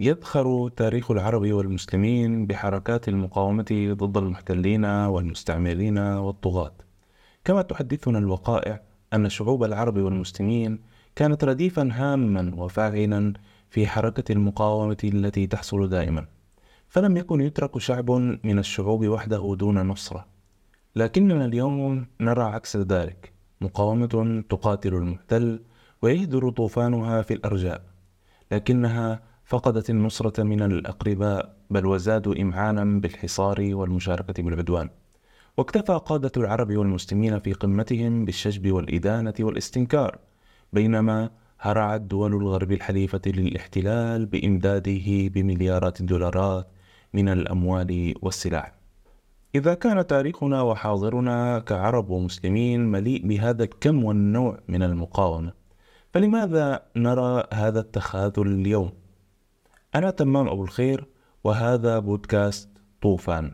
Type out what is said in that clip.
يذخر تاريخ العرب والمسلمين بحركات المقاومة ضد المحتلين والمستعمرين والطغاة. كما تحدثنا الوقائع أن شعوب العرب والمسلمين كانت رديفا هاما وفاعلا في حركة المقاومة التي تحصل دائما فلم يكن يترك شعب من الشعوب وحده دون نصرة. لكننا اليوم نرى عكس ذلك. مقاومة تقاتل المحتل ويهدر طوفانها في الأرجاء لكنها فقدت النصرة من الأقرباء بل وزادوا إمعانا بالحصار والمشاركة بالعدوان واكتفى قادة العرب والمسلمين في قمتهم بالشجب والإدانة والاستنكار بينما هرعت دول الغرب الحليفة للاحتلال بإمداده بمليارات الدولارات من الأموال والسلاح إذا كان تاريخنا وحاضرنا كعرب ومسلمين مليء بهذا الكم والنوع من المقاومة فلماذا نرى هذا التخاذل اليوم؟ أنا تمام أبو الخير وهذا بودكاست طوفان.